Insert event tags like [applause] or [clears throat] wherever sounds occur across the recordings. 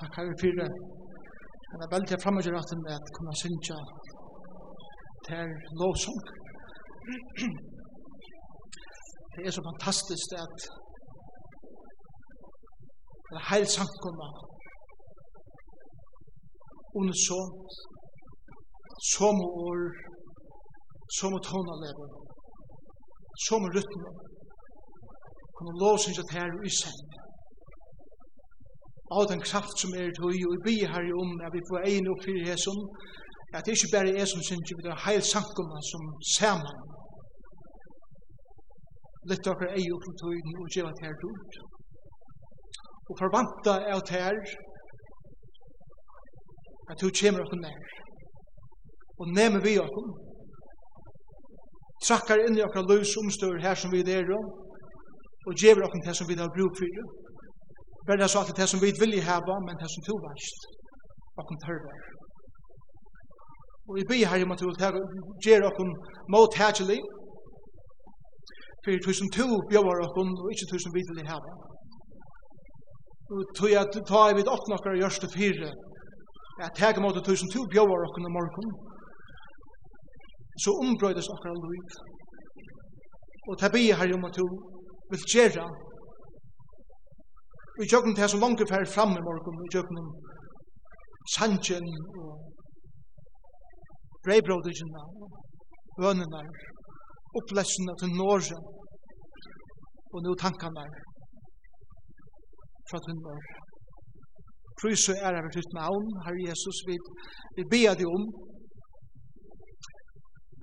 Takk herre fyrir. Han [clears throat] er veldig fremmedgjør at han er kunne synge til lovsong. Det er så fantastisk at det er heil samkommet under så som år som tonalever som rytme kunne lovsynge til her i sent av den kraft som er tog, og vi her om at vi får egen opp fyrir hesson, at det ikke bare er som synes, men det er heil sankumma som saman. Litt av egen opp for tog, og gjør at her tog. Og forvanta er at her, at du kommer oss nær. Og nemmer vi oss, trakkar inn i okkar løs omstøver her som vi er, og gjør oss det som vi har bruk for verða så alltid det som vi vilja hava, men det som to varst, og kom tørre. Og vi byr her i Matul, å gjøre okkom mot hætjelig, for tog som to bjøvar okkom, og ikke tog som vi vilja hava. Og tog jeg ta i vid åttna okkar det fire, at tega mot tog som to bjøvar okkom i morgen, så ombrøydes okkar liv. Og det byr her i måte å vil gjøre Vi tjøkken til som langt fer fram i morgen, vi tjøkken om sanjen og breibrodigina og bønene, opplesene til Norge og nå tankene fra til Norge. Prøys og ære over ditt navn, Herre Jesus, vi, vi ber deg om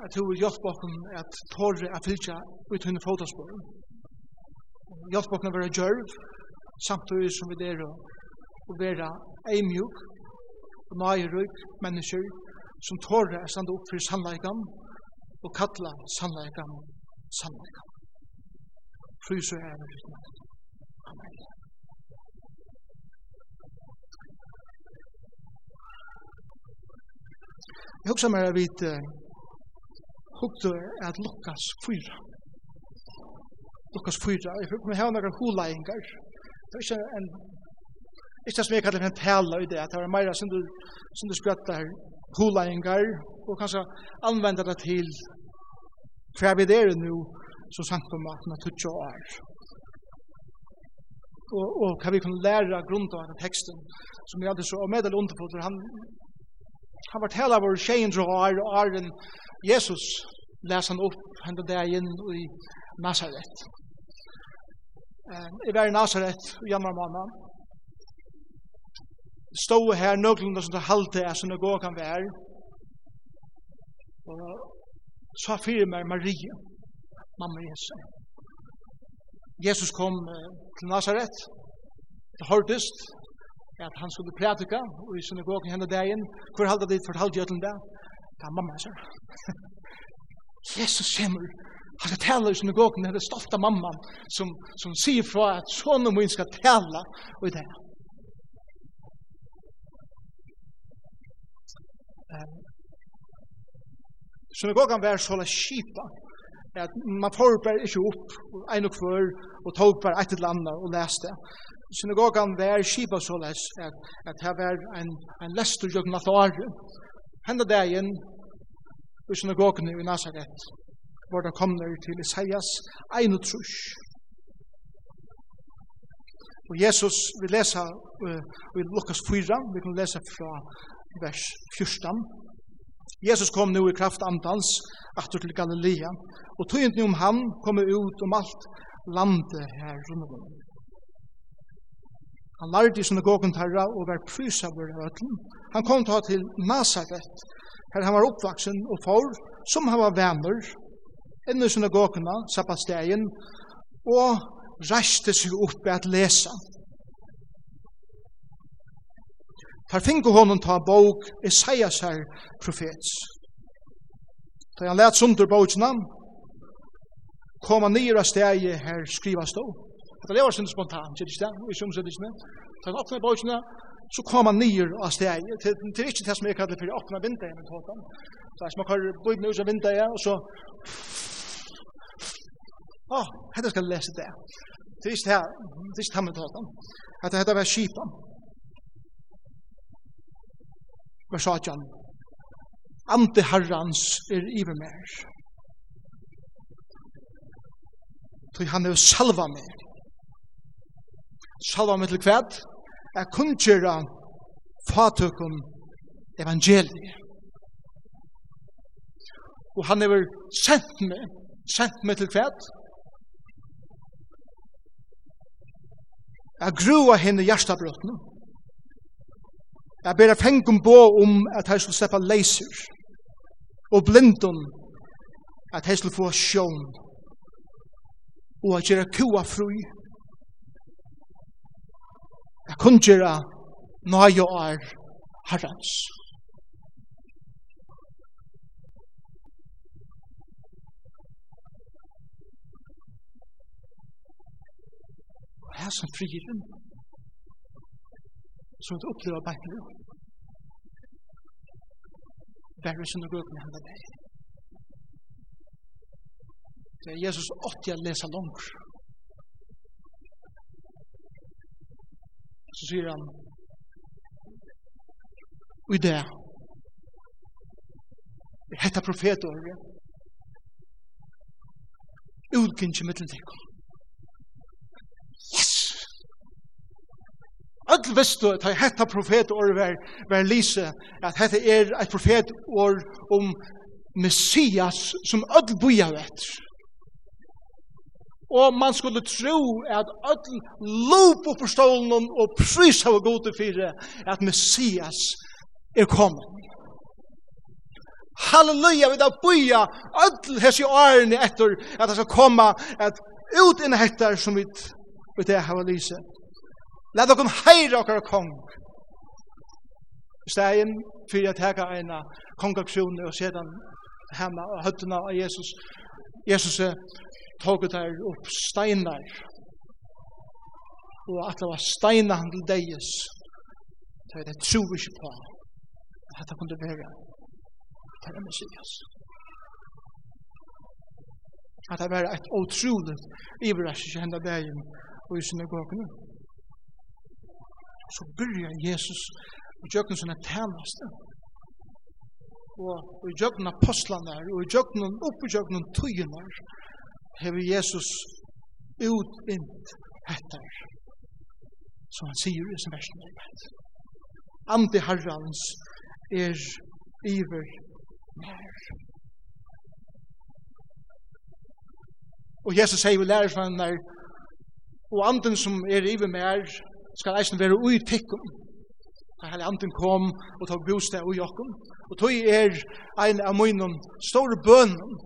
at du vil hjelpe oss at tåre er fylkja ut henne fotosporen. Hjelpe oss å være djørv, samtidig som vi er å være eimjuk og nøyerøyk mennesker som tårer å stande opp for sannleikan og kalla sannleikan sannleikan. Fru så er det uten Amen. Jeg husker meg at vi hukte at Lukas 4. Lukas 4, jeg husker meg at jeg har noen huleingar. Det er ikke en ikke det som jeg kallar en tala i det, at det er meira som du spjattar hulaingar og kanskje anvender det til hva vi er nu som sankum at man tutsi år. Og, og hva vi kunne læra grunda av den teksten som jeg hadde så og medel underfot, for han han var tala vår tjejen og er, og er en Jesus lesan opp hendan inn i Nazaret. Jeg var i Nazaret og jammer mamma. Stod her nøglunda som det halte er synagogan vær. Og så fyrir meg Maria, mamma Jesu. Jesus kom til Nazaret. Det hørtest at han skulle prædika og i synagogen henne dagen. Hvor halte dit fortalte jeg til det? Det er mamma, sier. [laughs] Jesus kommer Han skal tale i synagogen, det er stolt av mamman som, som sier fra at sånne min skal tale i det. Um, synagogen var så la skipa, at man får bare ikke opp, en og kvør, og tog bare et eller annet og leste. Synagogen var skipa så la at, at her var en, en lester jøgnat året. Henda dagen, i synagogen i Nazaret, hvor det kommer til Isaias 1 Og Jesus, vi leser uh, i Lukas 4, vi kan lese fra vers 14. Jesus kom nu i kraft andans, atter til Galilea, og tøyent om han kom ut om alt landet her rundt om. Han lærte i synagogen tarra og var prysa av øtlen. Han kom til Nazaret, her han var oppvaksen og for, som han var venner, inn i synagogene, sabbatstegen, og reiste seg opp ved at lesa. Tar finko honom ta bok Isaias her profets. Da han let sundur bókina, koma av stegi her skriva stå. Det lever sin spontan, sier ikke det, vi som sier ikke det. Da han åpna bókina, så kom han nyr av stegi. Det er ikke det som jeg kallar for åpna vindeien, men tåten. Så jeg smakker bøyden ut av vindeien, og så Åh, hetta skal lesa det. Det er ikke her, det er ikke her med tåten. At hetta var skipan. Vers 18. Ante herrans er iver mer. Tog han er salva meg. Salva meg til kvæd. Jeg kun kjera fatøkken evangeliet. Og han er sendt meg, sendt meg til kvæd. Jeg grua henne hjertabrøtene. Jeg ber fengum bo om at jeg skulle slippe leiser og blindum at jeg skulle få sjån og at gjøre kua fru. Jeg kunne gjøre nøye og er herrens. det som frier inn. Så at oppleva bækken ut. Være med henne deg. Det er Jesus åtti å lese langt. Så sier han, og i det, hetta profetåret, utgynnsje mittlen tikkum. öll vistu at hetta profetår var, var lise, at hetta er eit profetår om Messias som öll buja vet. Og man skulle tro at öll lop på forstålen og prys av gode fire at Messias er kommet. Halleluja, vi da buja öll hessi årene etter at det skal komme at ut inn hettar som vi det har lyset. La dere heire dere kong. Stegen fyrir jeg tager en kongaktion og sedan hemma og høttene av Jesus. Jesus er tog der opp steinar og at det var steinar han til deis. Det er det tro vi ikke på. At det kunne være. til Det Messias. At det var et otroligt iverraskelse henne dagen og i synagogen. Så byrjar Jesus og gjøkken sånne tænaste. Og, og i gjøkken apostlene og i gjøkken opp i gjøkken tøyene hever Jesus utint etter som han sier i sin versen arbeid. Andi herrans er iver mer. Og Jesus sier vi lærer fra henne og anden som er iver mer skal eisen være ui tikkum. Da hele anden kom og tog bostad ui okkum. Og tog er ein av munnen store bønnen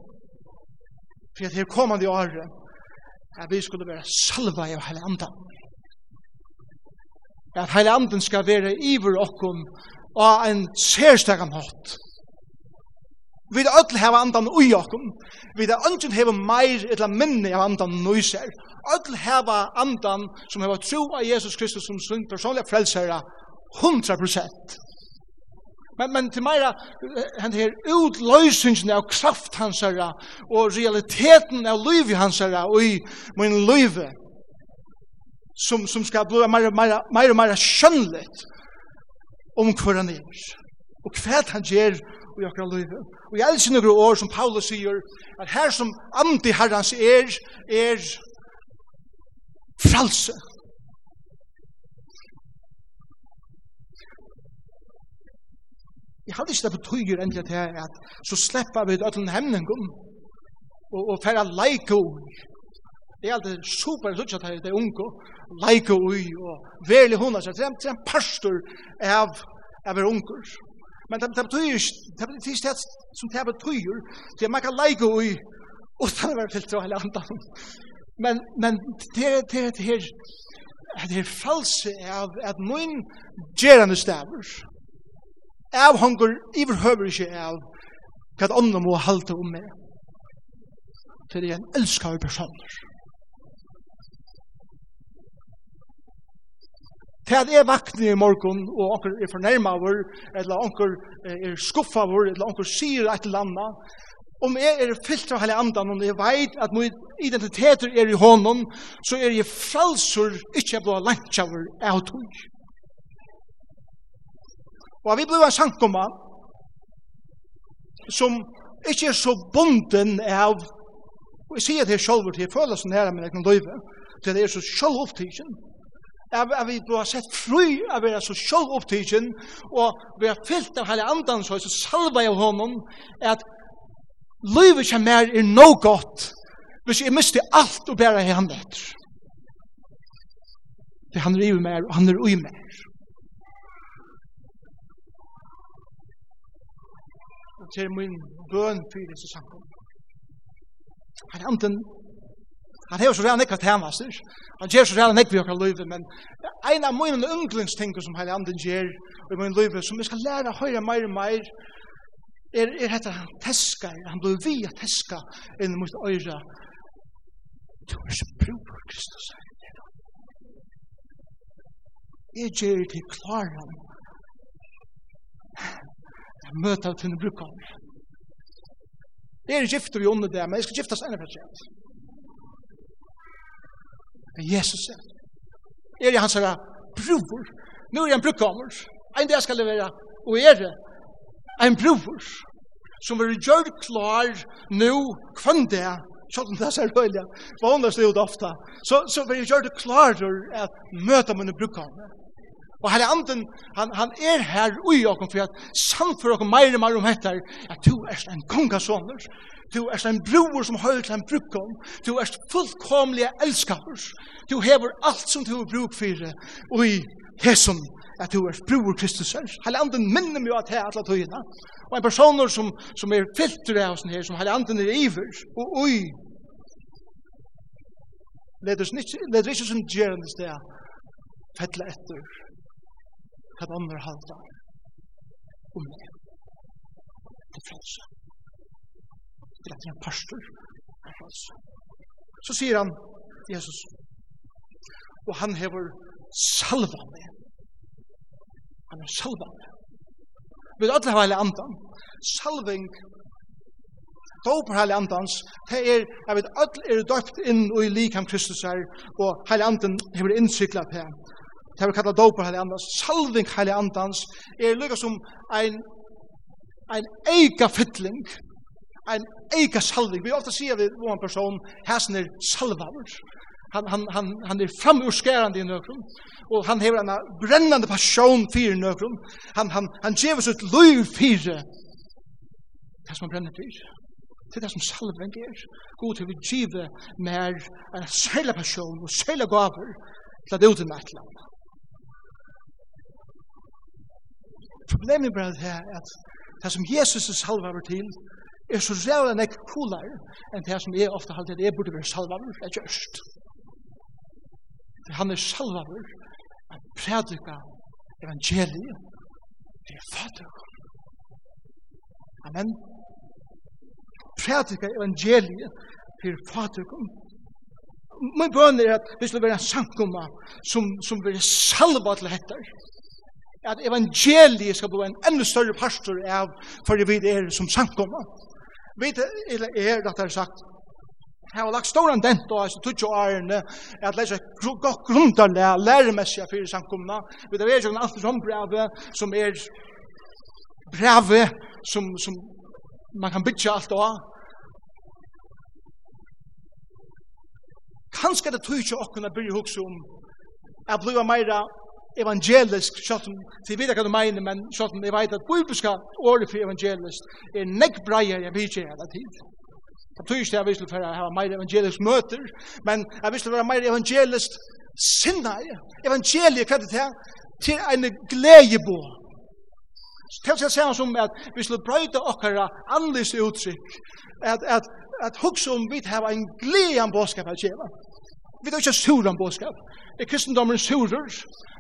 for at her kommande åre at vi skulle være salva av hele anden. At hele anden skal være iver okkum og en særstegan hatt Vi er öll heva andan ui okkum. Vi er ønsken heva meir etla minni av andan nøyser. Öll heva andan som heva tro av Jesus Kristus som sin personliga frelsera 100%. Men, men til meira, han her utløysingen av kraft hans herra og realiteten av liv hans herra og i min liv som, som skal bli meira, meira, meira, meira skjønnligt om hver han er og hva han gjør i akkurat livet. Og jeg elsker noen år som Paulus sier, at her som andi herrens er, er fralse. Jeg hadde ikke det betyr endelig til at så slipper vi ødelen hemningen og, og færre leike ui. Det er alltid super lutsat her, det er unge, leike ui og verlig hundar, det er en pastor av, av er unger. Men det betyr ikke, det betyr det som det betyr, det er man kan leika i utan å være filtra hele andan. Men, men det er det det her det er false av at min gerande stavers, av hongur iverhøver ikke av hva ånden må halte om meg. Det er en elskar personer. Til at jeg vakner i morgen, og onker er fornærmaver, eller onker er skuffaver, eller onker sier et eller annet, om jeg er fyllt av hele andan, og jeg vet at min identiteter er i hånden, så er jeg frelser, ikke blå lantjaver, jeg av tog. Og vi blir en sankoma, som ikke er så bunden av, og jeg sier det selv til sånn her, men jeg kan løyve, til det er så selv opptidsen, at vi blir sett fri av å være så sjálv opptidgen og vi har fyllt av hele andan så er så salva av honom at livet som er er no godt hvis jeg mister alt og bare er han etter Det han er i mer og han er ui mer og til min bøn for disse samkommet Han er anten Han hever så redan nekva tænastir. Han gjør så redan nekva i okkar løyve, men ein av mine unglingstingur som heilig anden gjør i min løyve, som jeg skal læra høyre meir og meir, er, er hetta han teska, han blei vi a teska inn mot øyra. Du er så bror, Kristus. Jeg gjør til klaran. Jeg møter til brukar. Jeg er gifter i under det, men jeg skal giftas enn for sent. Men Jesus er Er jeg hans herre bror. Nå er jeg en brukkommer. En dag skal det være, og er det en bror som er gjør klar nå kvann det Sjålden det ser røyla, vanligst det ut ofta, så, så vil jeg gjøre det klarer at møte mine brukene. Og herre anden, han, han er her ui okkom for at samfør okkom meir og meir om hettar at du er en kongasåner, du er en bror som høy til en brukkom, du er fullkomlige elskapers, du hever alt som du har bruk for. Ui hesson at du er bror Kristus her. Herre anden minner meg at her atla tøyina. Og en personer som, som er filter av sånn her, som herre anden er iver, og ui, leder ikke, leder ikke som gjerende sted, fettle etter hva andre halda om det. Det er frelse. Det er en pastor. Det er frelse. Så sier han, Jesus, og han hever salva meg. Han er salva meg. Vi vet alle hva hele andan. Salving, dåper hele andans, det er, jeg vet, alle er døpt inn og i likam Kristus her, og hele andan hever innsykla her det vi kallar dopar heilig andans, salving heilig andans, er lukka som ein, ein eika fytling, ein eika salving. Vi ofta sier vi om en person, hæsen er salvavur, han, han, han, han er framurskerande i nøkron, og han hever en brennande passion fyrir nøkron, han, han, han gjev oss ut løy fyrir det som han brenner fyrir. Det er det som salving er. God til vi giver mer en særlig passion og særlig gaver til at det er uten et eller annet. Problemet er bare det at det som Jesus er salvaver til, er så rævla nek kulare enn det som jeg ofte halte at jeg burde være salvaver, det er gjørst. Han er salvaver at prædika evangeliet til fader. Amen. Prædika evangeliet til fader. Min bøn er at vi skal være en samkomma som, som vil salva til hettar. Amen at evangeliet skal bli en enda større pastor av for vi er som samkommer. Vi er, er det er sagt, Jeg har lagt stor dent og altså tutsi jo ærene at leser godt grunntarlig læremessige fyrir samkomna. Vi er jo en alt som brevet som er brevet som, som man kan bytja alt av. Kanskje det tutsi ikke byrja hukse om jeg blir meira evangelisk, sjått om, til vidar hva du mener, men sjått om jeg vet at bibelska året for evangelisk er nekk breier jeg vil ikke hele tiden. Det betyr ikke at jeg vil for å ha mer evangelisk møter, men jeg vil for å ha mer evangelisk sinne. Evangeliet, hva er det til? Til en gledebå. Til å jeg som at vi skulle brøyde okkara annerledes uttrykk, at, at, at hugsa om vi har en gledan bådskap at kjeva. Vi tar ikke sur om bådskap. Er kristendommen surer?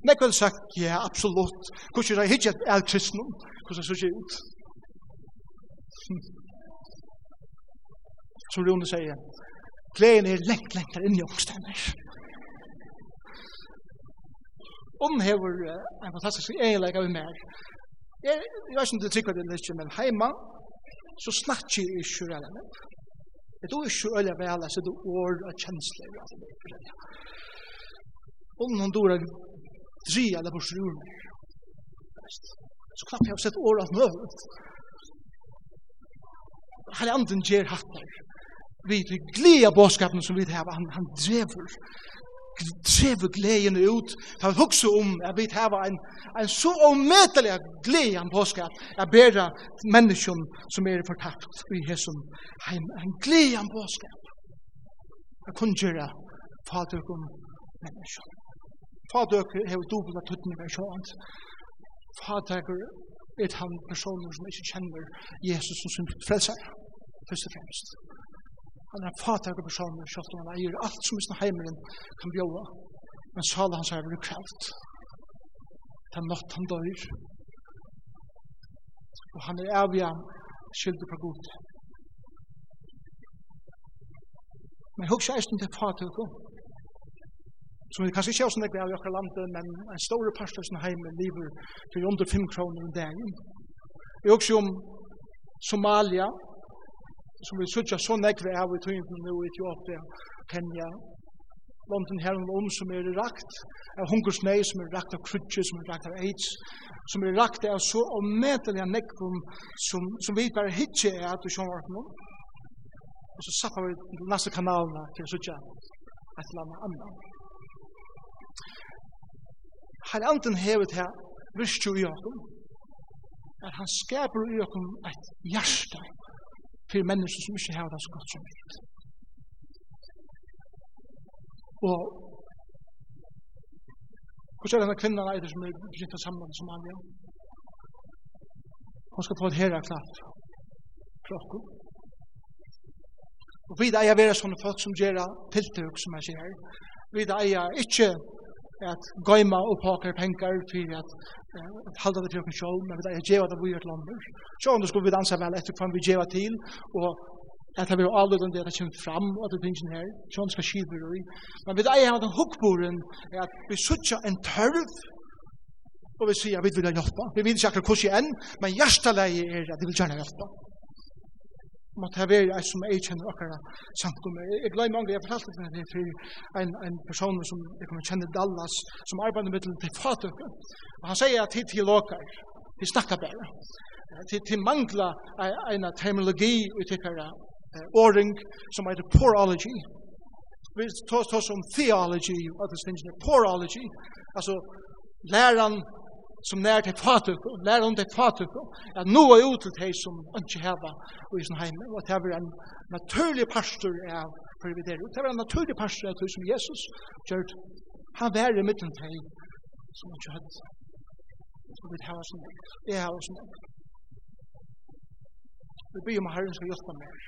Nek vel sagt, ja, absolutt. Hvordan er det ikke er kristendom? Hvordan er så ut? Som Rune sier, gleden er lengt, lengt der inne i ångstenner. Om hever en fantastisk egenlegg av mer. Jeg vet ikke om det er trykker det litt, men heima, så snakker jeg ikke Jeg tror ikke øyne vel, altså det år av kjensler og alt. Om noen dår jeg dri eller på sjur. Så knapt jeg har sett år av møvet. Her andre gjør hatt der. Vi gleder bådskapen som vi har, han, han drever. Han drever trever gleden ut. Ta vi hugsa om at vi har en, en så omøtelig glede av påskap Jeg ber menneskjum som er fortapt i hesum heim. En glede av påskap. Jeg kunne gjøre fader fadøkken menneskjum. Fader har dobbelt av tuttene hver sjåant. Fadøkken er han personer som ikke kjenner Jesus som sin frelser, først og fremst. Han er en fatak person, selv om han eier alt som sin heimeren kan bjóa. Men sala hans er veldig kravt. Det er nått han døyr. Og han er avia skyldig på god. Men hugsa eisen til fatak som vi kanskje ikke har sånn av i akkurat landet, men en stor parst av sin heim lever for under 5 kroner om dagen. Vi hugsa om Somalia, som vi sutja så nekve av i tøynden nu i Etiopia, Kenya, London her og om som er rakt av hungersnei, som er rakt av krutje, som er rakt av aids, som er rakt av så omedelig av nekvum som, som vi bare hitje er at du sjån vart nå. Og så sappa vi neste kanalene til sutja et eller annet annet. Her anden hevet her, virkje i okken, at han skaper i okken et hjerte, for mennesker som ikke har det så godt som mitt. Og hvordan er denne kvinnan eider som er begynt brytta sammen som han gjør? Hun skal få et herre klart fra oss. Og vi eier være sånne folk som gjør tiltøk som jeg sier. Vi eier ikke at goima og pakar pengar fyrir at halda det til okkur sjálv, men vi er djeva det vi er til andre. Sjån, då skulle vi dansa vel etter kvann vi djeva til, og at det blir avlutande det at det fram, og at det finnes her, så sjån skal skivir i. Men vi er av den hukkboren er at vi suttja en tørv, og vi sier at vi vil hjelpa. Vi vil ikke akkurat kursi enn, men hjertalegje er at vi vil gjerne hjelpa måtte ha vært et som jeg kjenner akkurat samkommet. Jeg, jeg gleder mange, jeg fortalte det her for en, en person som jeg kommer kjenne Dallas, som arbeider med til fatøkken. Og han sier at hit til åker, til snakker bare. Til, til mangler en terminologi utviklere, åring som heter porology. Vi tar oss om theology, og det finnes porology, altså læran som nær til fatuk, lær om til fatuk, at nå er ut til deg som ikke heva i sin heim, og at det er en naturlig pastor av privilegier, og det er en naturlig pastor av som Jesus gjør, han vær i midten til som ikke heva, som vil heva som nek, det heva som nek. Vi byr om Herren skal hjelpe meg.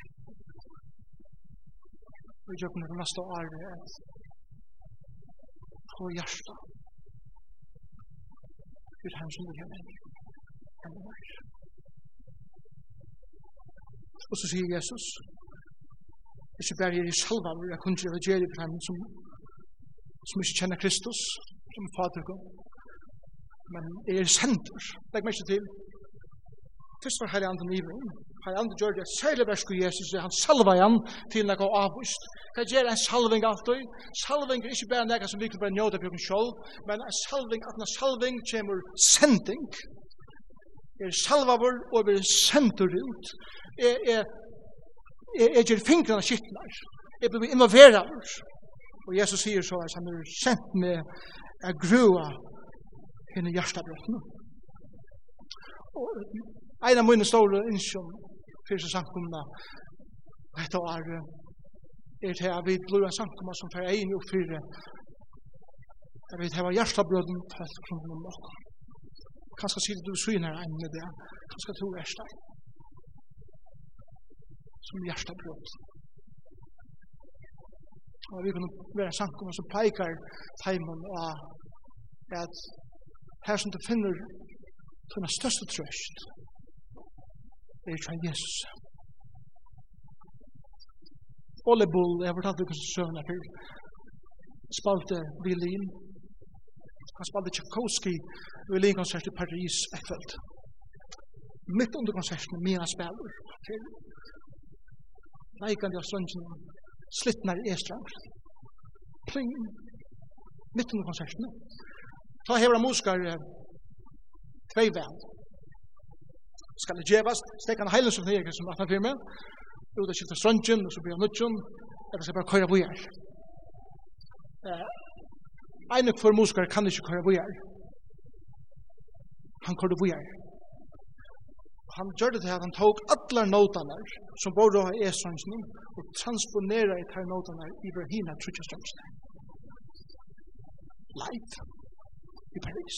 Vi gjør på det neste året, at på hjertet, Gud han som vil människor. Han är värd. Och så sier Jesus, ikke bare er i salva, hvor jeg kunne gjøre det for henne som, som ikke kjenner Kristus, som er fader kom. Men er sendur, legg meg ikke til. Først var Herre Anton Ibrahim, Han andre gjør det særlig versk Jesus, han salva igjen til noe avvist. Hva gjør en salving alltid? Salving er ikke bare noe som vi kan bare njøte på sjálf, men en salving, at en salving kommer sending, er salva vår og er sender ut, er, er, er, er gjør fingrene skittnar, er blir involverar. Og Jesus sier så at han er sendt med a grua henne hjertabrottene. Og Ein av mine store innsjøn fyrir seg samkomna dette året er til at vi blir en samkomna som fyrir egin og fyrir at vi heva hjertabrøden felt kronen om okkur. Kanskje sier du syner enn med det, kanskje tro er steg som hjertabrød. Og vi kunne være en samkomna som peikar teimen og at her som du finner tunna største trøst, er ikke Jesus. Ole Bull, jeg har fortalt dere søvn er til, spalte violin. Han spalte Tchaikovsky violinkonsert i Paris, et kveld. Mitt under konserten, med spiller til leikande av sønnen, slittnar i estrang. Pling! Mitt under konserten. Ta hever av muskar, tvei vel skal det gjevast, stekka en heilig som det er som 18 firme, ut og skifta strøntjen, og så blir han nødtjen, eller så bare køyra vujar. Einig for muskar kan ikke køyra bojar. Han køyra bojar. Han gjør det til at han tok allar notene som bor har e-strøntjen og transponera i tar notanar i hina trutja strøndjen. Leit i Paris.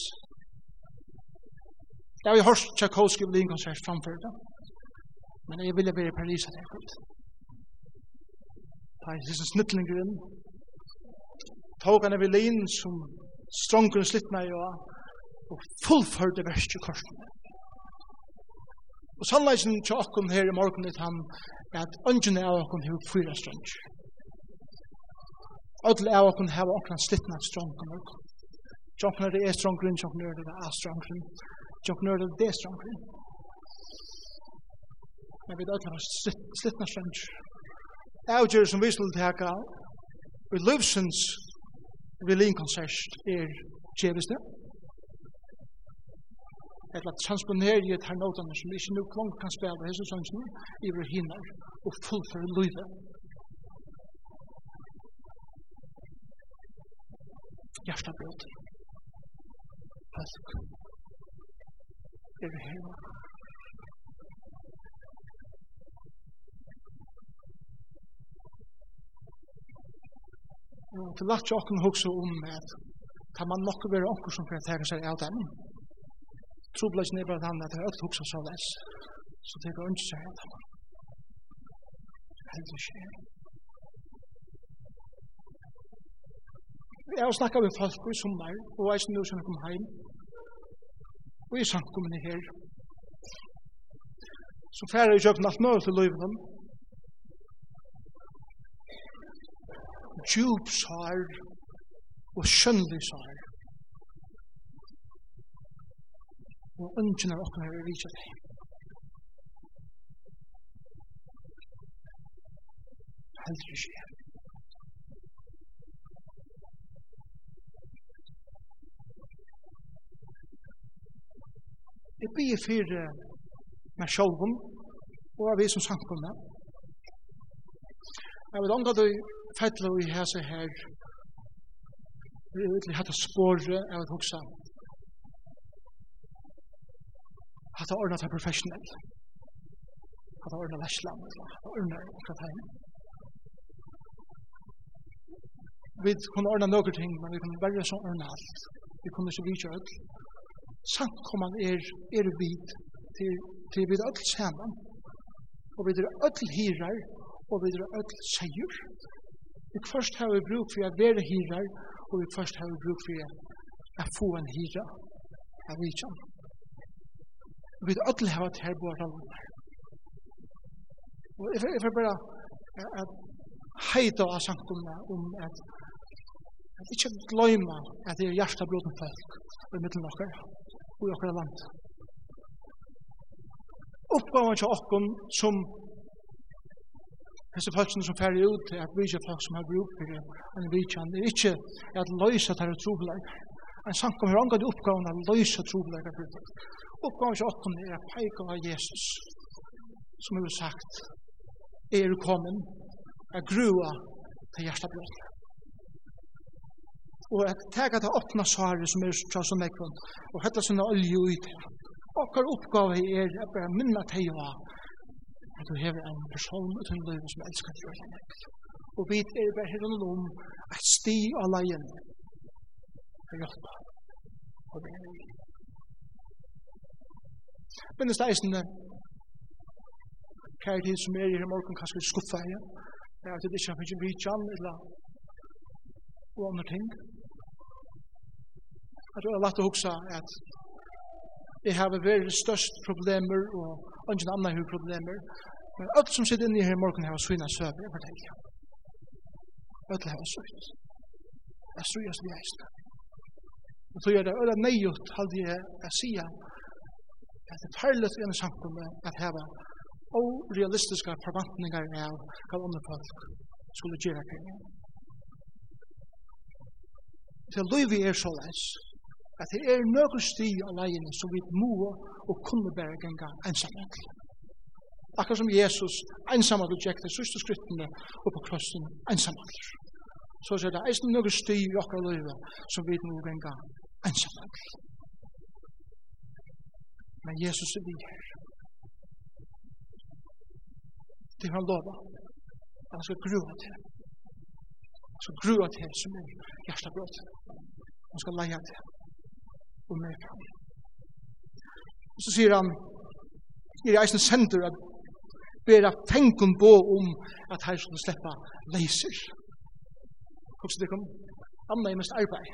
Jeg har hørt Tchaikovsky ved en konsert framfor det. Men jeg ville være i Paris at jeg kunne. Da er disse snittlinger inn. Tog han Evelyn som strongen slitt meg og, og fullførte verst i korsen. Og sannleisen til okken her i morgen er han at ønsken av okken har fyra strongen. Ødel av okken har okken slitt meg strongen. Tjonkken er det er strongen, tjonkken er det er strongen tjokknur det det strømmer. Men vi dødler hans slittna strømmer. Avgjør som vi skulle teka i livsens velinkonsert er tjeveste. Eller transponere i et her notene som ikke nok langt kan spela hese sønsene i vår hinner og fullføre livet. Hjertabrød. Hjertabrød er heima. Og til lagt jokken hugsa om at kan man nokku vera onkur som fyrir tega seg av dem. Trobladsen er bare han at det er öll hugsa så les. Så tega unns seg av dem. Heldig skje. Jeg har snakka med folk i sommer, og jeg som nu som kom heim, og i samkommende her. Så færre jeg kjøkken alt møte til løyvene. Djup sår og skjønnelig sår. Og ønsken av åkken her er vidtjøk. Helt ikke Jeg blir for meg selv og av vi som samkomne. Jeg vil omgå du fettle i hese her til hette spåret av et hoksa. Hatta ordna til professionell. Hatta ordna verslam. Hatta ordna akkurat tegn. Vi kunne ordna noen ting, men vi kunne bare så ordna alt. Vi kunne ikke vite alt samkomman er, er vid til, til vid öll saman. Og vid er öll hirar og vid er öll seier vi først har vi bruk for å være hirar og vi først har vi bruk for å få en hira av vidjan vi öll har vært her bare og jeg får bare at heita av samkomna om at Ikke gløyma at det er hjertabroten folk i middelen okker og i okra land. Oppgaven til okkom som hese folkene som færre ut til at vidja folk som har bruk for en vidjan. Det er ikke at løysa tar trobeleik. En sankom har angad oppgaven at løysa trobeleik. Oppgaven til okkom er at peika av Jesus som er sagt er kommen, er grua til hjertet og at tega det åpna svaret som er tja som ekvann, og hetta sinna olje ut. Okkar oppgave er at bare minna teg at du hever en person ut en løyve som elskar tja som Og vi er bare her og om at sti av leien er hjelpa og det er Men det er kjær tid som er i her morgen kanskje skuffa igjen, at det ikke er mye vidjan eller og andre ting at det er lagt å huske at jeg har vært størst problemer og ingen annen har problemer. Men alt som sitter inne i her i morgen har svinna søver, jeg forteller. Alt har søvn. Jeg søvn som jeg er stedet. Og så gjør det øyne nøyot, halde jeg å si at det er perlet i en samkommet at heva orealistiske forvantningar av hva andre folk skulle gjøre kring. Til løyvi er så leis, at det er nøkker sti av leiene som vi må og kunne bære genga ensamme. Akkurat som Jesus ensamme du tjekk det sørste skrittene og på krossen ensamme. Så er det eisen nøkker sti i akkurat løyve som vi må genga ensamme. Men Jesus er vi her. Det er han lova. Han skal grua til. Han skal grua til som er hjertebrot. Han skal leia til og mer. Og så sier han, er i eisen sender at bera fengen bo om at her skulle sleppa leiser. Hoksa det kom, Anna er mest arbeid.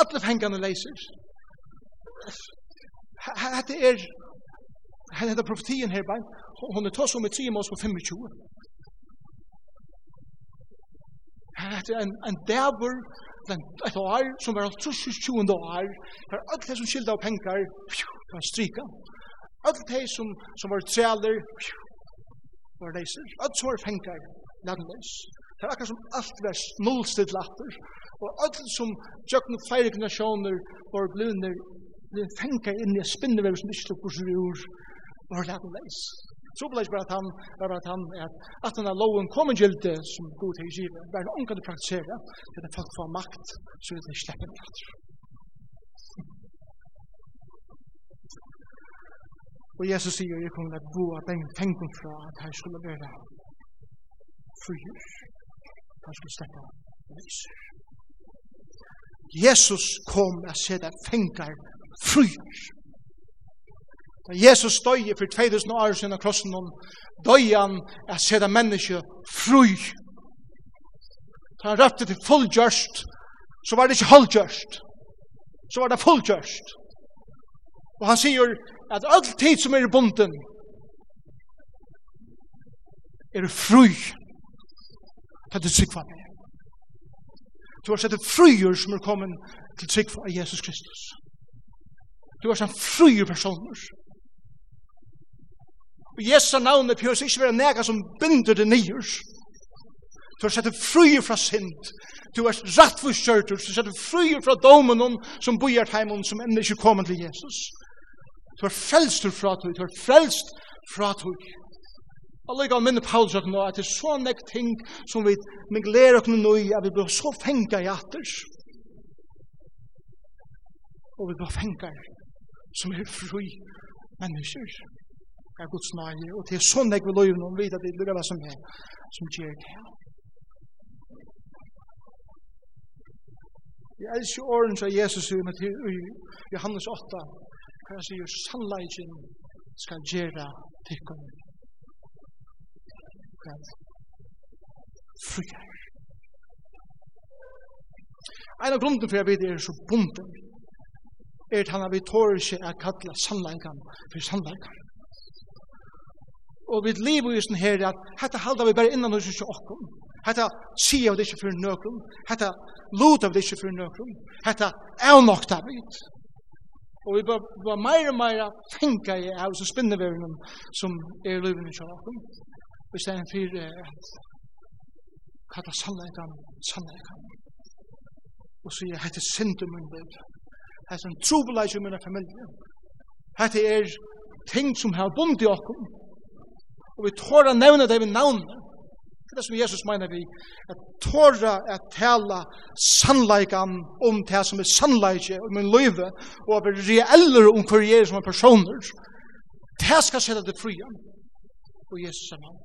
Alle fengene leiser. Hette er, hette er profetien her bare, hun er tås om i 3 mås på 25. Hette er en, en dæver den ett år, som var 20 år, för allt det som skilda av pengar kan stryka allt det som, som var trealer, var leiser. Alle som var pengar landleis. Det er som allt var nullstilt latter, og allt som tjøkken flere generasjoner var blivner, blivner penger inn i spinnevever som ikke slukk hos rur, var landleis. Trobel er bare at han, var at han, at at han er loven kom en gilde som god til givet, var noen kan du praktisere, til det folk får makt, så vil det slippe det etter. Og Jesus sier, jeg kommer til å gå av den tenken fra at her skulle være frier. Han skulle slippe lyser. Jesus kom at se det fengar frier. Da Jesus døy for 2000 år siden krossen om døy han er seda menneske fru. Da han røpte til fullgjørst, så var det ikke holdgjørst. Så var det fullgjørst. Og han sier at all tid som er i bunden er fru. Det er det sikva med. Du har sett fruer som er kommet til sikva av Jesus Kristus. Du har sett fruer personer. Og Jesu navnet behøver ikke være nega som binder det nyer. Du har sett det fri fra synd. Du har rett for kjørtur. Du har sett det fri fra domen som bor heimen som enda ikke kommer til Jesus. Du har frelst fra tog. Du har frelst fra tog. Og lykka minne Paulus at nå at det er så nek ting som vi mingler oss nå i at vi blir så fengt i atters. Og vi blir fengt som er fri mennesker av Guds nage, og til sånn jeg vil løyve noen vite at det er hva som er, som gjør det. Jeg elsker åren fra Jesus i Johannes 8, hva han sier, sannleggen skal gjøre tikkene. Hva frier. En av grunden for jeg vet er så bunden, er at han har vi tårer ikke å kalle sannleggen for sannleggen. Og vi lever i sånn her at dette halda vi bare innan hos oss okkom. Hetta sier vi det ikke for nøkron. Hetta lot vi det ikke for nøkron. Hetta er nok da vi. Og vi bare meir og meir tenka i av så spinneverden som er løyven i okkom. Vi ser en fyre kata sannleikan, sannleikan. Og sier hette syndum min liv. Hette en trobeleik i minna familie. Hette er ting som har bunt i okkom Og vi tåra nevna det vi navnet. Det er det som Jesus mener vi, at tåra er tala sannleikan om det som er sannleikje om min løyve, og at vi reeller om hver jeg er som er personer. Det skal sette det fri Og Jesus er navn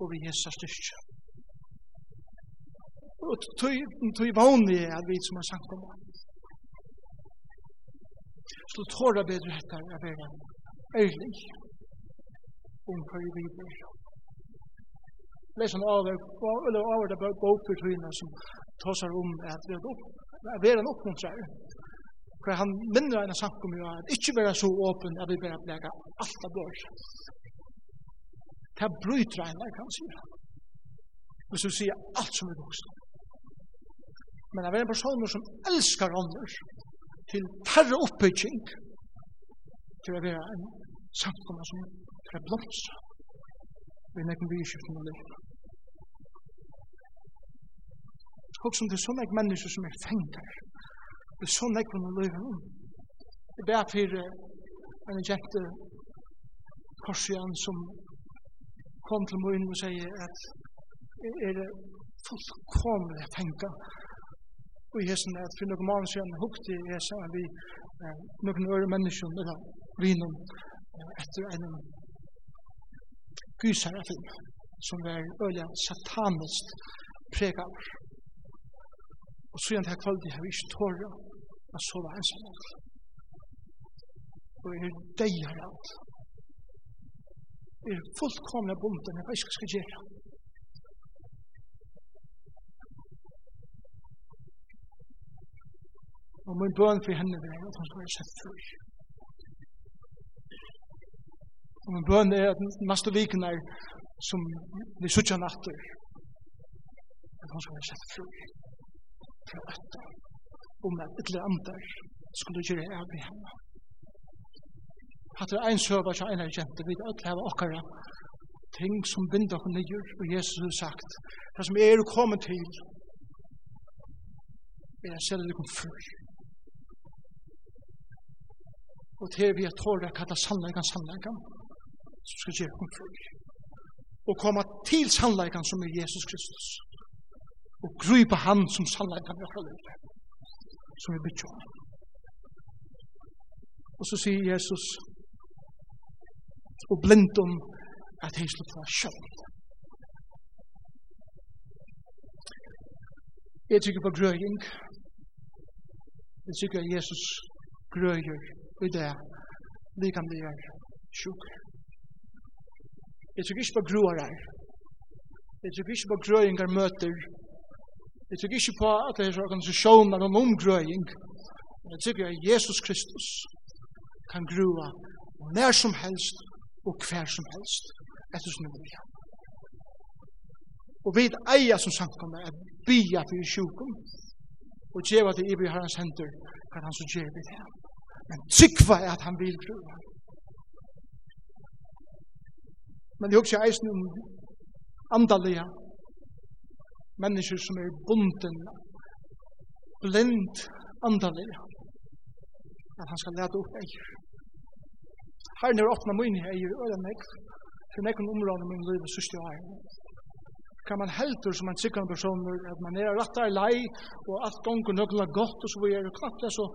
Og vi Jesus er styrkje Og tog vannig er vi som er sagt om det skulle tåra bedre etter å være ærlig om hver vi er. over, eller over det bare bok for tøyene som tåsar om at vi er en oppmuntrar. For han minner en sak om jo at ikke være så åpen at vi bare blega alt av bør. Det bryter en, kan kan si. Hvis du sier alt som er vokst. Men det er en person som elskar ånder til færre oppbygging til å være en samkommer som Det er blått. Vi er nekken byskiften og liv. Hugsa om det er så nek mennesker som er fengar. Det er så nek hun er løyven om. Det er fyrir en jente korsian som kom til mun og sier at er det fullkomlig fengar. Og i hessen at for noen måneder siden hukte i hessen vi noen øre mennesker eller vinen etter en gysarafilm, som var øyla satanist pregaver. Og så igjen til kvalitet har vi ikke tåra at sova ensam. Og jeg er deier alt. Jeg er fullkomna bunden, jeg vet ikke hva skal gjøre. Og min bøn for henne er at hun skal være sett før. Og min bøn er at næste viken er som vi suttja natter. At han skal være sett fru fra øtta om at ytla andar skulle gjøre av i henne. Hattar ein søva til einar jente, vi öll hava okkara ting som binder okkur nyer og Jesus har sagt, det som er kommet til er at selja likum fru. Og til vi at tåra kata sannleikan sannleikan som skal gjøre kom fri. Og komme til sannleikan som er Jesus Kristus. Og grypa han som sannleikan vi har livet. Som vi bytter om. Og så sier Jesus og blind om at hei slutt var sjøvn. Jeg tykker på grøying. Jeg tykker at Jesus grøyer i det likamlige sjukker. Jeg tror ikke på gruer her. Jeg tror ikke på grøyinger møter. Jeg tror ikke på at det er organisasjoner om omgrøying. Jeg tror at Jesus Kristus kan grua mer som helst og hver som helst etter som vilja. Og vi eier som samkommer er bia for sjukum og djeva til Ibi herrens hender kan han så djeva det. Men tykva er at han vil grua. Men jeg husker eisen om andalige mennesker som er bunden, blind andalige, at han skal lete opp eier. Herren er åpnet mine eier, og det er nekv, for nekven områden min liv og sørste eier. Kan man helter som en sikker person, at man er rett der lei, og alt gonger nøkla godt, og så vi er knapt så,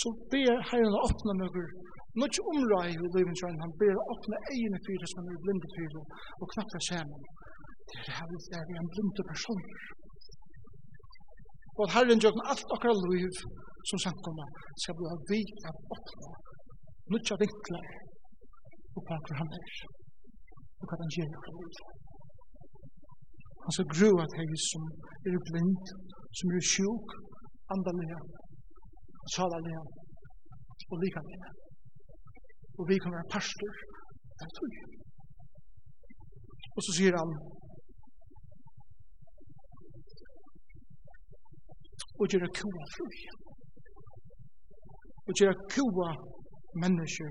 så ber Herren åpne nøkla Nått område i livet som han ber åpne egne fyra som er blinde fyra og knappt er sammen. Det er her det er en blinde person. Og at Herren gjør alt akkurat liv som samkommer skal bli vi at åpne nått av og hva han er og hva han gjør akkurat liv. Han skal gru at hei som er blind, som er sjuk, andalega, salalega og likalega og vi kan være pastor Det er tog. Og så sier han, og gjør kua fri. Og gjør kua mennesker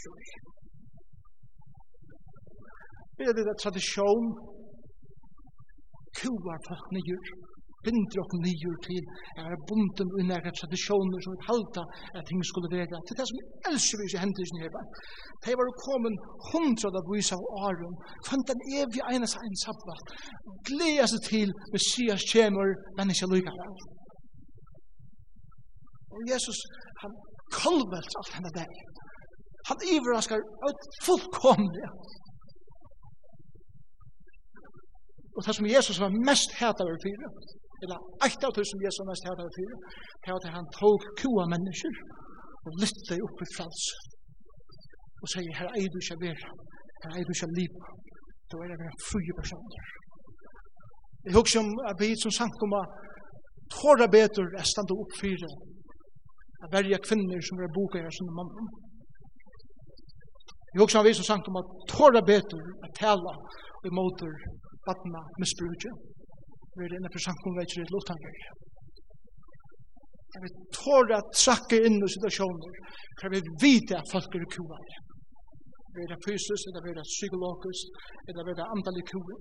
fri. Det er det tradisjon kua folk nyer binder okkur nyer til, er bunden og nære tradisjoner som et halta at ting skulle være. Til det som elsker vi ikke hender ikke nere. Det var kommet hundra av vise av åren, kvant den evige enes en sabbat, gleda seg til Messias kjemer, men ikke lykke av. Og Jesus, han kolvelt alt henne der. Han ivraskar ut fullkomlig. Og det som Jesus var mest hæt av fyrir, eller eitt av tusen Jesu mest her der fyrir, her at han tog kua mennesker og lytte opp i frals og sier, her er du ikke vera, her er du ikke liv, da er det vera frie personer. Jeg husker om at vi som sank om at tåra betur er stand opp fyrir at verja kvinner som er boka her som mann. Jeg husker om vi som sank om at tåra betur er tala og imotur vatna misbruket vi er inne for samkomveikir i Lutanberg. Jeg vil tåre at trakke inn i situasjoner, for jeg vil vite at folk er kua. Vi er fysisk, eller vi er psykologisk, eller vi er andalig kua.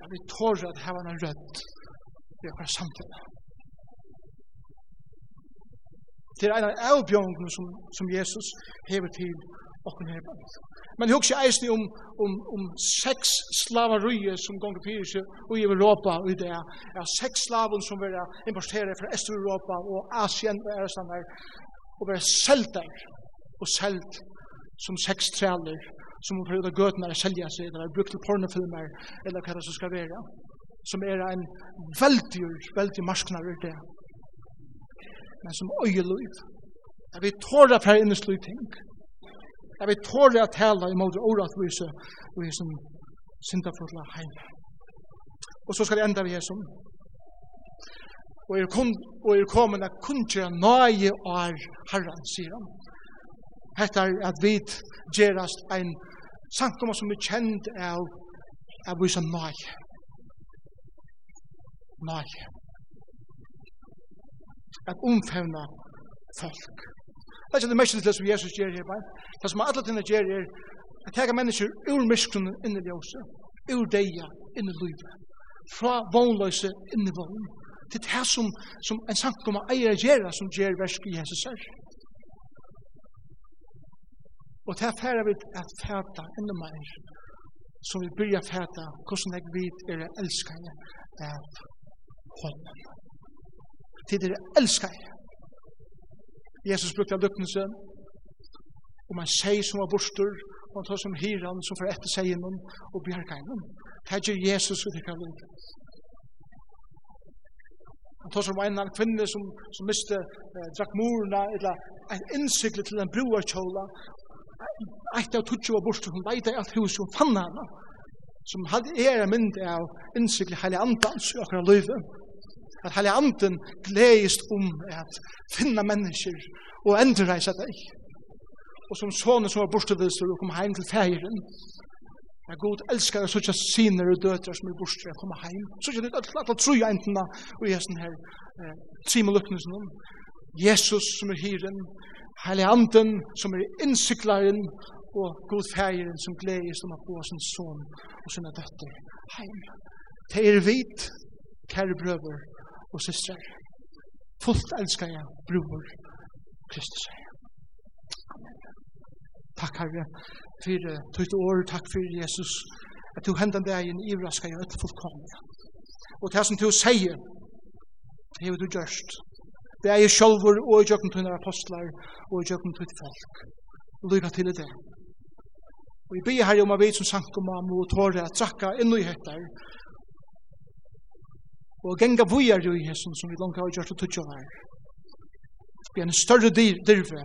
Jeg vil tåre at hava en rødt i akkurat samtidig. Det er en av avbjørnene som, som Jesus hever til Okken her bøtt. Men jeg husker eisen om, om, om seks slavarøye som gonger fyrir seg og i Europa og i det. Ja, seks slaven som var importeret fra Øst-Europa og Asien og Ørestan der og var selt og selt som seks træler som var prøvd av gøtene å selja seg eller brukt til pornofilmer eller hva det som skal være som er en veldig, veldig marsknar i det men som øyeløyv Jeg vil tåra fra innesløy ting. Jeg vil tåle at tale imot åretvise og vi som syndafulla heim. Og så skal jeg enda vi her som. Og er, kun, og er kommet at kun kundgjøre nøye år herren, sier han. Hette er at vi gjerast ein sankum som er kjent av av vise nøye. Nøye. At omfevna folk. Det er ikke det mest til det som Jesus gjør her. Det som alle tingene gjør er at tega mennesker ur myskene inn i ljøse, ur deia inn i livet, fra vognløse inn i vogn. til det som, som en samkomma eier gjør, som gjør versk i Jesus her. Og det er færre vi at fæta enda meir, som vi byrja fæta, hvordan jeg vet er jeg elskar jeg av hånden. Det er elskar jeg Jesus brukte løknelse om en seg som var borster, og han tar som hyran som får etter seg innom og bjerga innom. Det er Jesus ut i kallet. Han tar som en kvinne som, som miste eh, drakk morna, eller en innsikle til en broarkjola, eit av tutsi var borster, hun leita i alt hus, hun fann henne, som hadde er en mynd av innsikle heilig andans i akkurat løyve at hele anden gleist om at finna mennesker og endreisa deg. Og som sånne som var borsteviser og kom heim til feiren, Ja, god elskar jeg sånn siner og døtre som er borster og kommer heim. Sånn at jeg klart å tro jeg enten og jeg sånn her eh, trimelukknelsen om. Jesus som er hyren, heilig anden som er innsiklaren og god feiren som gledes om at få sin son og sine døtter heim. Det er vit, kære brøver, og systrar. Fullt elskar jeg bror Kristus. Takk Herre for tøyt år, takk for Jesus at du hendan i raskar jeg etter fullkomne. Og det som du sier det hever du gjørst. Det er jeg sjolvor og i jøkken til apostlar og i jøkken til folk. Lykke til det. Og jeg ber her om jeg vet som sankumam og tåre at drakka inn i hettar og genga vujar jo i hessen som vi langt har gjort og tutsi av her. Vi er en større dyrve,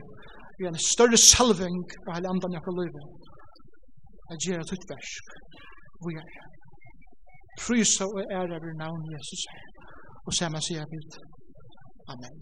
vi er en større salving av hele andan jakka løyve. Jeg gjerra tutt versk, vujar. Prysa og ære vi navn Jesus her. Og saman sier vi, Amen.